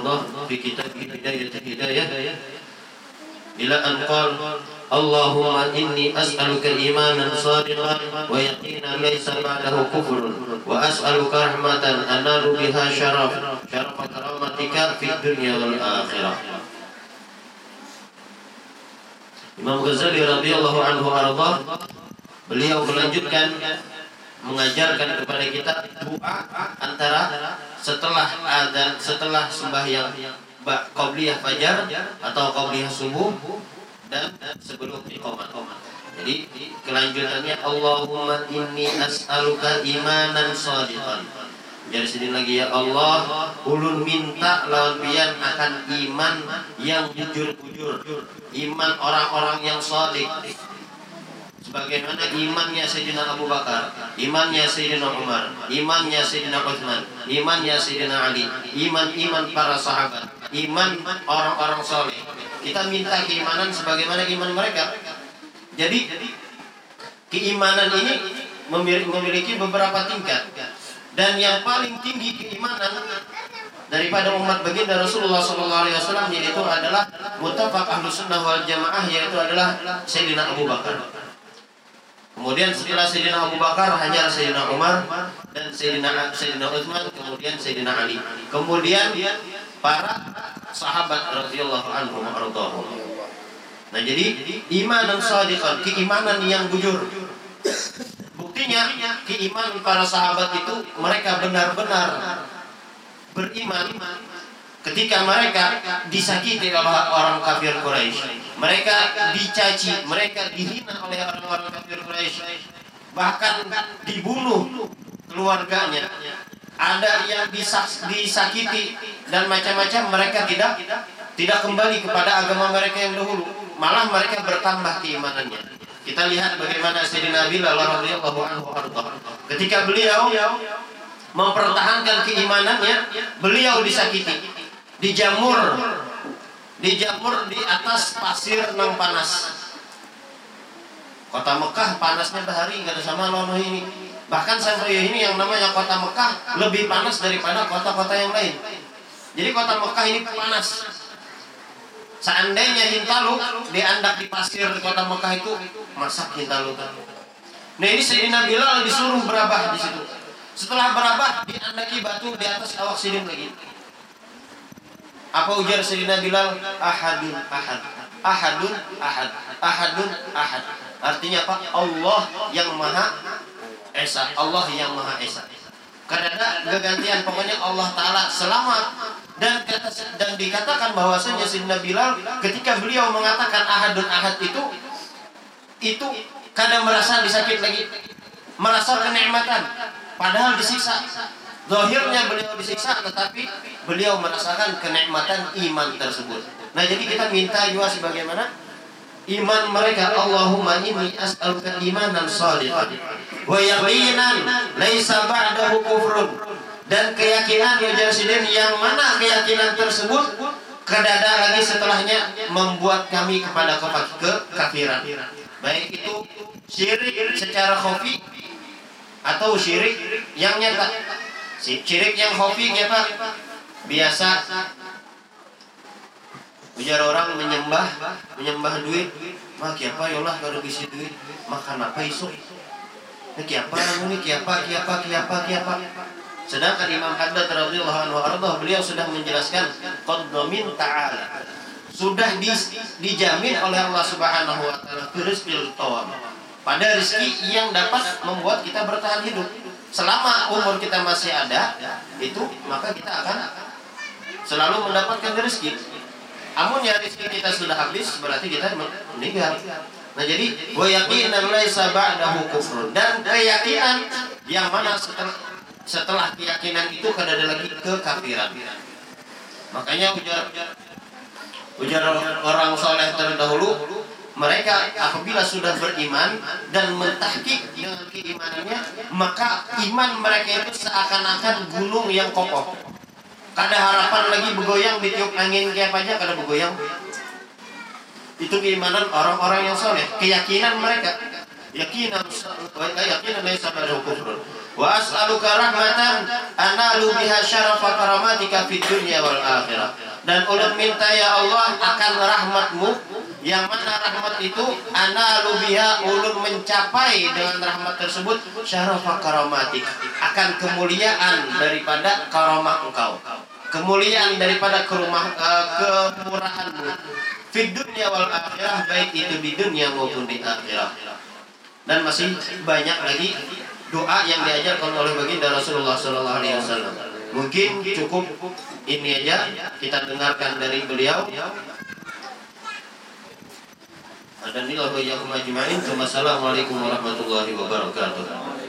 Allah في kitab hidayah hidayah إلى أن قال inni أسألك imanan صادقا ويقينا ليس بعده كفر وأسألك wa as'aluka بها شرف شرف كرامتك في الدنيا fi Imam Ghazali radhiyallahu anhu arda beliau melanjutkan mengajarkan kepada kita doa antara setelah adzan setelah sembahyang qabliyah fajar atau qabliyah subuh dan sebelum iqamah. Jadi kelanjutannya Allahumma inni as'aluka imanan shadiqan. Jadi sini lagi ya Allah, ulun minta lawan akan iman yang jujur-jujur, iman orang-orang yang shadiq. Sebagaimana imannya Sayyidina Abu Bakar, imannya Sayyidina Umar, imannya Sayyidina Uthman, imannya Sayyidina Ali, iman-iman para sahabat, iman orang-orang soleh kita minta keimanan sebagaimana iman mereka. Jadi keimanan ini memiliki beberapa tingkat dan yang paling tinggi keimanan daripada umat baginda Rasulullah SAW yaitu adalah mutafak ahlu sunnah wal jamaah yaitu adalah Sayyidina Abu Bakar. Kemudian setelah Sayyidina Abu Bakar hanya Sayyidina Umar dan Sayyidina Sayyidina Utsman kemudian Sayyidina Ali. Kemudian para sahabat radhiyallahu anhum ardhahum. Nah, jadi iman dan sadiqan, keimanan yang jujur. Buktinya keimanan para sahabat itu mereka benar-benar beriman ketika mereka disakiti oleh orang kafir Quraisy. Mereka dicaci, mereka dihina oleh orang-orang kafir Quraisy. Bahkan dibunuh keluarganya ada yang disakiti dan macam-macam mereka tidak tidak kembali kepada agama mereka yang dahulu malah mereka bertambah keimanannya kita lihat bagaimana Sayyidina Bilal radhiyallahu ketika beliau mempertahankan keimanannya beliau disakiti dijamur dijamur di atas pasir nang panas kota Mekah panasnya bahari nggak ada sama lono ini Bahkan sampai ini yang namanya kota Mekah lebih panas daripada kota-kota yang lain. Jadi kota Mekah ini panas. Seandainya Hintalu diandak di pasir kota Mekah itu masak Hintalu. Nah ini Sayyidina Bilal disuruh berabah di situ. Setelah berabah diandaki batu di atas awak sidim lagi. Apa ujar Sayyidina Bilal? Ahadun ahad. Ahadun ahad. Ahadun ahad. Artinya apa? Allah yang maha Esa, Allah yang Maha Esa. Karena kegantian pokoknya Allah Taala selamat dan kata dan dikatakan bahwasanya Sayyidina Bilal ketika beliau mengatakan ahadun ahad itu itu kadang merasa disakit lagi merasa kenikmatan padahal disiksa Zahirnya beliau disiksa tetapi beliau merasakan kenikmatan iman tersebut. Nah jadi kita minta juga sebagaimana iman mereka Allahumma inni as'aluka imanan shadiqan wa yaqinan laisa ba'dahu kufrun. Dan keyakinan ya jasidin yang mana keyakinan tersebut kedada lagi setelahnya membuat kami kepada kekafiran. Baik itu syirik secara khafi atau syirik yang nyata syirik yang khafi nyata biasa Ujar orang menyembah, menyembah duit, mah kiapa ya Allah kalau bisi duit, makan apa isu? Ini kiapa, ini kiapa, kiapa, kiapa, kiapa. Sedangkan Imam Haddad radhiyallahu anhu ardah beliau sudah menjelaskan qad ta'ala. Sudah di, dijamin oleh Allah Subhanahu wa taala. Pada rezeki yang dapat membuat kita bertahan hidup. Selama umur kita masih ada, itu maka kita akan selalu mendapatkan rezeki. Amun ya rezeki kita sudah habis berarti kita meninggal. Nah jadi wa yaqinan laisa ba'dahu kufrun dan keyakinan yang mana setelah setelah keyakinan itu kada ada lagi kekafiran. Makanya ujar ujar orang soleh terdahulu mereka apabila sudah beriman dan mentahkik dengan keimanannya maka iman mereka itu seakan-akan gunung yang kokoh Kada harapan lagi bergoyang ditiup angin kayak aja kada bergoyang. Itu keimanan orang-orang yang soleh, keyakinan mereka. Yakinan yakinan laisa pada kufrun. Wa as'aluka rahmatan analu biha syarafa karamatika fid dunya wal akhirah. Dan ulun minta ya Allah akan rahmatmu yang mana rahmat itu ana lubiha ulun mencapai dengan rahmat tersebut syarafa karamatik akan kemuliaan daripada karamah engkau kemuliaan daripada kerumah uh, kemurahanmu fid dunya wal akhirah baik itu di dunia maupun di akhirah dan masih banyak lagi doa yang diajarkan oleh baginda Rasulullah Sallallahu Alaihi Wasallam. Mungkin cukup ini aja kita dengarkan dari beliau. Dan inilah wa Assalamualaikum warahmatullahi wabarakatuh.